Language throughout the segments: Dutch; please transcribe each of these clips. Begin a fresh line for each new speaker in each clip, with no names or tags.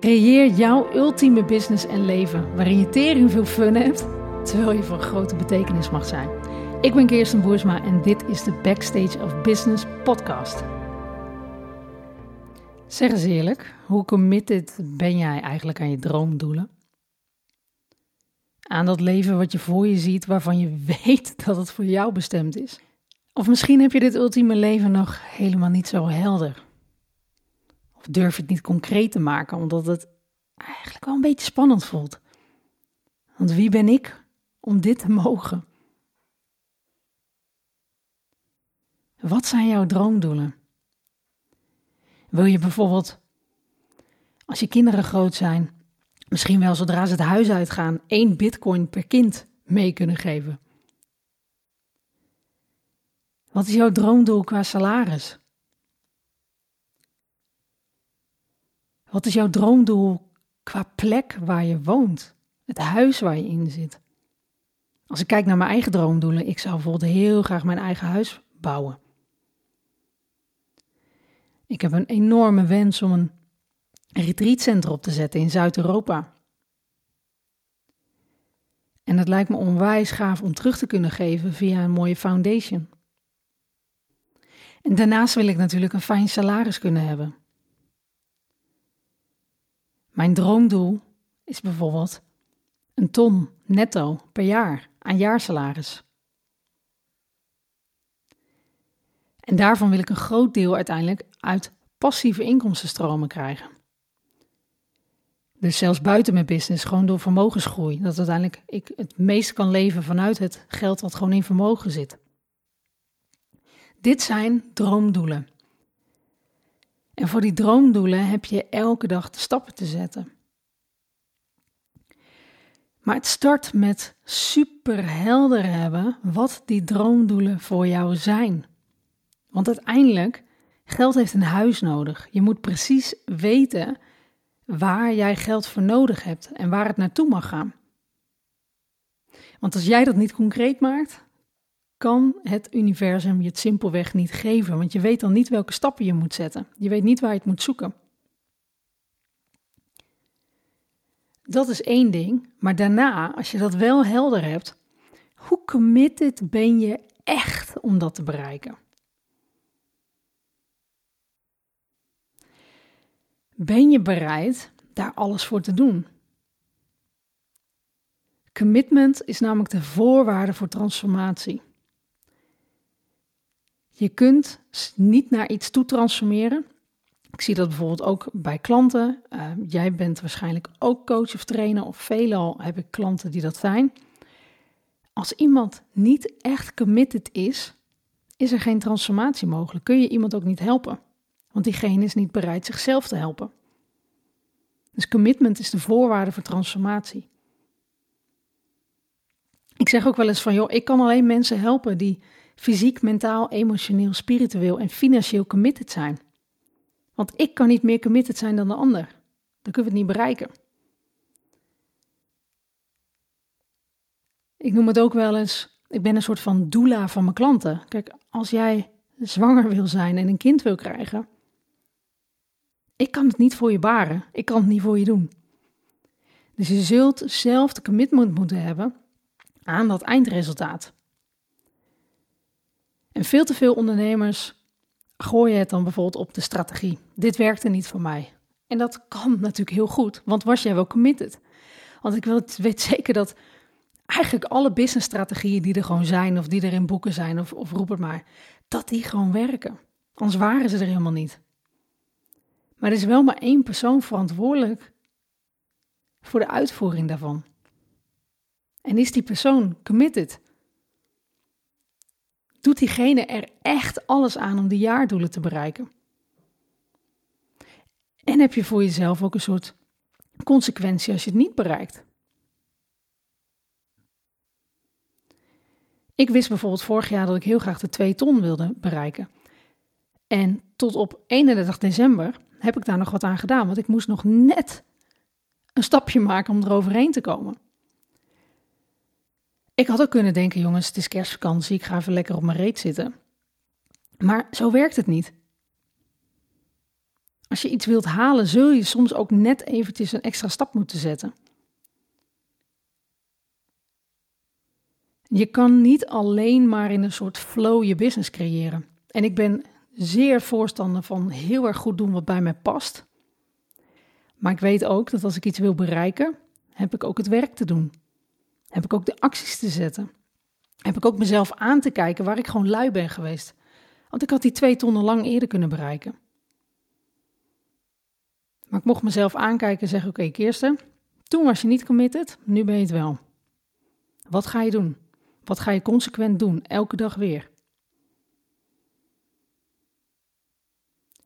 Creëer jouw ultieme business en leven waarin je tering veel fun hebt, terwijl je van grote betekenis mag zijn. Ik ben Kirsten Boersma en dit is de Backstage of Business podcast. Zeg eens eerlijk, hoe committed ben jij eigenlijk aan je droomdoelen? Aan dat leven wat je voor je ziet, waarvan je weet dat het voor jou bestemd is? Of misschien heb je dit ultieme leven nog helemaal niet zo helder. Durf het niet concreet te maken, omdat het eigenlijk wel een beetje spannend voelt. Want wie ben ik om dit te mogen? Wat zijn jouw droomdoelen? Wil je bijvoorbeeld, als je kinderen groot zijn, misschien wel zodra ze het huis uitgaan, één bitcoin per kind mee kunnen geven? Wat is jouw droomdoel qua salaris? Wat is jouw droomdoel qua plek waar je woont? Het huis waar je in zit? Als ik kijk naar mijn eigen droomdoelen, ik zou bijvoorbeeld heel graag mijn eigen huis bouwen. Ik heb een enorme wens om een retreatcentrum op te zetten in Zuid-Europa. En het lijkt me onwijs gaaf om terug te kunnen geven via een mooie foundation. En daarnaast wil ik natuurlijk een fijn salaris kunnen hebben. Mijn droomdoel is bijvoorbeeld een ton netto per jaar aan jaarsalaris. En daarvan wil ik een groot deel uiteindelijk uit passieve inkomstenstromen krijgen. Dus zelfs buiten mijn business, gewoon door vermogensgroei. Dat uiteindelijk ik het meest kan leven vanuit het geld wat gewoon in vermogen zit. Dit zijn droomdoelen. En voor die droomdoelen heb je elke dag de stappen te zetten. Maar het start met super helder hebben wat die droomdoelen voor jou zijn. Want uiteindelijk, geld heeft een huis nodig. Je moet precies weten waar jij geld voor nodig hebt en waar het naartoe mag gaan. Want als jij dat niet concreet maakt, kan het universum je het simpelweg niet geven, want je weet dan niet welke stappen je moet zetten. Je weet niet waar je het moet zoeken. Dat is één ding, maar daarna, als je dat wel helder hebt, hoe committed ben je echt om dat te bereiken? Ben je bereid daar alles voor te doen? Commitment is namelijk de voorwaarde voor transformatie. Je kunt niet naar iets toe transformeren. Ik zie dat bijvoorbeeld ook bij klanten. Uh, jij bent waarschijnlijk ook coach of trainer, of veelal heb ik klanten die dat zijn. Als iemand niet echt committed is, is er geen transformatie mogelijk. Kun je iemand ook niet helpen, want diegene is niet bereid zichzelf te helpen. Dus commitment is de voorwaarde voor transformatie. Ik zeg ook wel eens van, joh, ik kan alleen mensen helpen die fysiek, mentaal, emotioneel, spiritueel en financieel committed zijn. Want ik kan niet meer committed zijn dan de ander. Dan kunnen we het niet bereiken. Ik noem het ook wel eens, ik ben een soort van doula van mijn klanten. Kijk, als jij zwanger wil zijn en een kind wil krijgen, ik kan het niet voor je baren. Ik kan het niet voor je doen. Dus je zult zelf de commitment moeten hebben aan dat eindresultaat. En veel te veel ondernemers gooien het dan bijvoorbeeld op de strategie. Dit werkte niet voor mij. En dat kan natuurlijk heel goed, want was jij wel committed? Want ik weet zeker dat eigenlijk alle businessstrategieën die er gewoon zijn, of die er in boeken zijn, of, of roep het maar, dat die gewoon werken. Anders waren ze er helemaal niet. Maar er is wel maar één persoon verantwoordelijk voor de uitvoering daarvan. En is die persoon committed? Doet diegene er echt alles aan om de jaardoelen te bereiken? En heb je voor jezelf ook een soort consequentie als je het niet bereikt? Ik wist bijvoorbeeld vorig jaar dat ik heel graag de 2 ton wilde bereiken. En tot op 31 december heb ik daar nog wat aan gedaan, want ik moest nog net een stapje maken om eroverheen te komen. Ik had ook kunnen denken, jongens, het is kerstvakantie, ik ga even lekker op mijn reet zitten. Maar zo werkt het niet. Als je iets wilt halen, zul je soms ook net eventjes een extra stap moeten zetten. Je kan niet alleen maar in een soort flow je business creëren. En ik ben zeer voorstander van heel erg goed doen wat bij mij past. Maar ik weet ook dat als ik iets wil bereiken, heb ik ook het werk te doen. Heb ik ook de acties te zetten. Heb ik ook mezelf aan te kijken waar ik gewoon lui ben geweest. Want ik had die twee tonnen lang eerder kunnen bereiken. Maar ik mocht mezelf aankijken en zeggen: Oké, okay, Kirsten, toen was je niet committed, nu ben je het wel. Wat ga je doen? Wat ga je consequent doen, elke dag weer?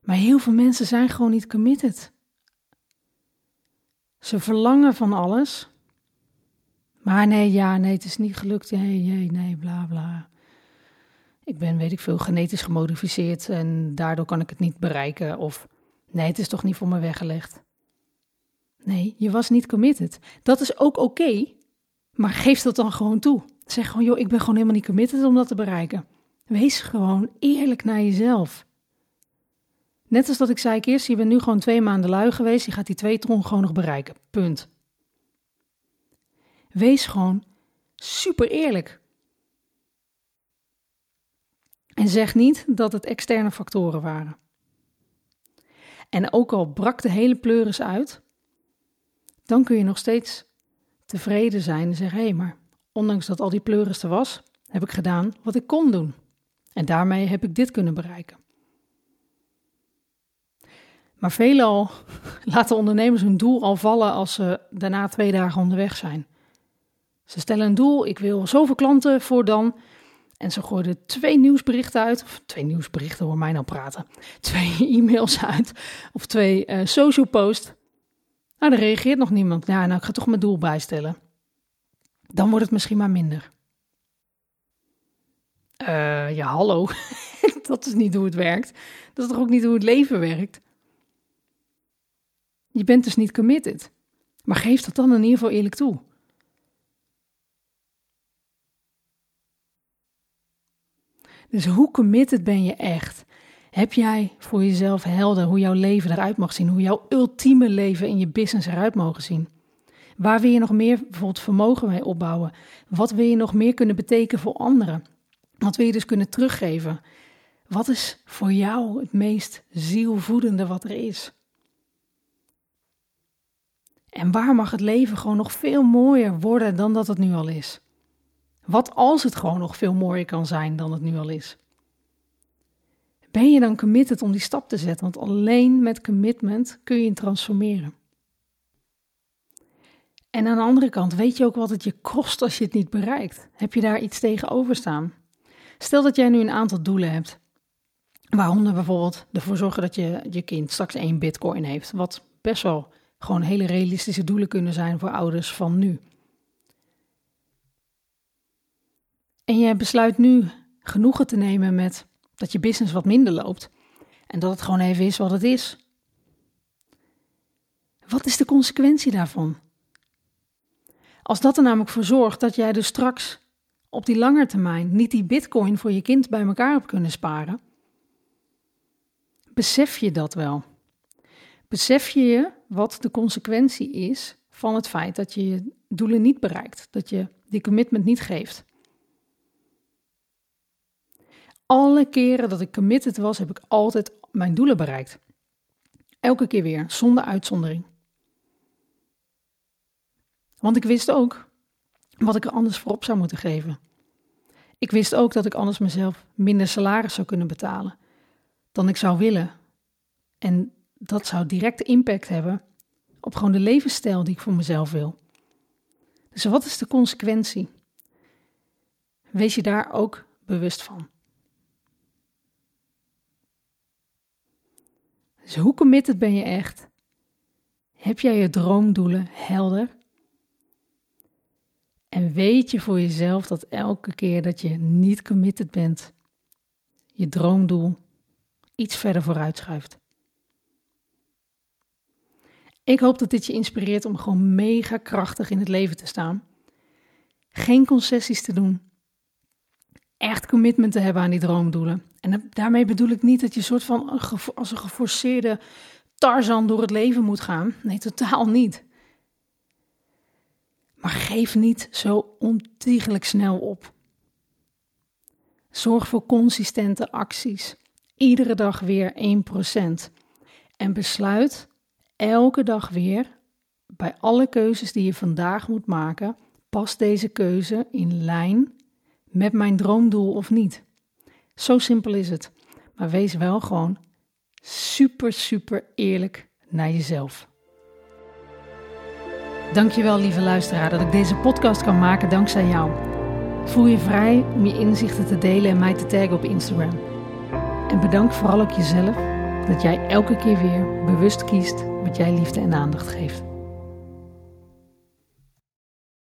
Maar heel veel mensen zijn gewoon niet committed. Ze verlangen van alles. Maar nee, ja, nee, het is niet gelukt. Nee, nee, nee, bla bla. Ik ben, weet ik veel, genetisch gemodificeerd en daardoor kan ik het niet bereiken. Of nee, het is toch niet voor me weggelegd. Nee, je was niet committed. Dat is ook oké, maar geef dat dan gewoon toe. Zeg gewoon, joh, ik ben gewoon helemaal niet committed om dat te bereiken. Wees gewoon eerlijk naar jezelf. Net als dat ik zei eerst, je bent nu gewoon twee maanden lui geweest, je gaat die twee ton gewoon nog bereiken. Punt. Wees gewoon super eerlijk. En zeg niet dat het externe factoren waren. En ook al brak de hele pleuris uit, dan kun je nog steeds tevreden zijn en zeggen: hé, hey, maar ondanks dat al die pleuris er was, heb ik gedaan wat ik kon doen. En daarmee heb ik dit kunnen bereiken. Maar veelal laten ondernemers hun doel al vallen als ze daarna twee dagen onderweg zijn. Ze stellen een doel, ik wil zoveel klanten voor dan. En ze gooien twee nieuwsberichten uit, of twee nieuwsberichten, hoor mij nou praten. Twee e-mails uit, of twee uh, social posts. Nou, er reageert nog niemand. Ja, nou, ik ga toch mijn doel bijstellen. Dan wordt het misschien maar minder. Uh, ja, hallo. dat is niet hoe het werkt. Dat is toch ook niet hoe het leven werkt? Je bent dus niet committed. Maar geef dat dan in ieder geval eerlijk toe. Dus hoe committed ben je echt? Heb jij voor jezelf helder hoe jouw leven eruit mag zien? Hoe jouw ultieme leven in je business eruit mogen zien? Waar wil je nog meer bijvoorbeeld vermogen mee opbouwen? Wat wil je nog meer kunnen betekenen voor anderen? Wat wil je dus kunnen teruggeven? Wat is voor jou het meest zielvoedende wat er is? En waar mag het leven gewoon nog veel mooier worden dan dat het nu al is? Wat als het gewoon nog veel mooier kan zijn dan het nu al is? Ben je dan committed om die stap te zetten? Want alleen met commitment kun je transformeren. En aan de andere kant, weet je ook wat het je kost als je het niet bereikt? Heb je daar iets tegenover staan? Stel dat jij nu een aantal doelen hebt, waaronder bijvoorbeeld ervoor zorgen dat je, je kind straks één bitcoin heeft, wat best wel gewoon hele realistische doelen kunnen zijn voor ouders van nu. En je besluit nu genoegen te nemen met dat je business wat minder loopt en dat het gewoon even is wat het is. Wat is de consequentie daarvan? Als dat er namelijk voor zorgt dat jij dus straks op die lange termijn niet die bitcoin voor je kind bij elkaar hebt kunnen sparen, besef je dat wel? Besef je je wat de consequentie is van het feit dat je je doelen niet bereikt, dat je die commitment niet geeft? Alle keren dat ik committed was, heb ik altijd mijn doelen bereikt. Elke keer weer, zonder uitzondering. Want ik wist ook wat ik er anders voor op zou moeten geven. Ik wist ook dat ik anders mezelf minder salaris zou kunnen betalen dan ik zou willen. En dat zou directe impact hebben op gewoon de levensstijl die ik voor mezelf wil. Dus wat is de consequentie? Wees je daar ook bewust van. Dus hoe committed ben je echt? Heb jij je droomdoelen helder? En weet je voor jezelf dat elke keer dat je niet committed bent, je droomdoel iets verder vooruit schuift? Ik hoop dat dit je inspireert om gewoon mega krachtig in het leven te staan. Geen concessies te doen. Echt commitment te hebben aan die droomdoelen. En daarmee bedoel ik niet dat je soort van als een geforceerde Tarzan door het leven moet gaan. Nee, totaal niet. Maar geef niet zo ontiegelijk snel op. Zorg voor consistente acties. Iedere dag weer 1%. En besluit elke dag weer bij alle keuzes die je vandaag moet maken, past deze keuze in lijn met mijn droomdoel of niet? Zo simpel is het. Maar wees wel gewoon super, super eerlijk naar jezelf. Dankjewel, lieve luisteraar, dat ik deze podcast kan maken dankzij jou. Voel je vrij om je inzichten te delen en mij te taggen op Instagram. En bedank vooral ook jezelf dat jij elke keer weer bewust kiest wat jij liefde en aandacht geeft.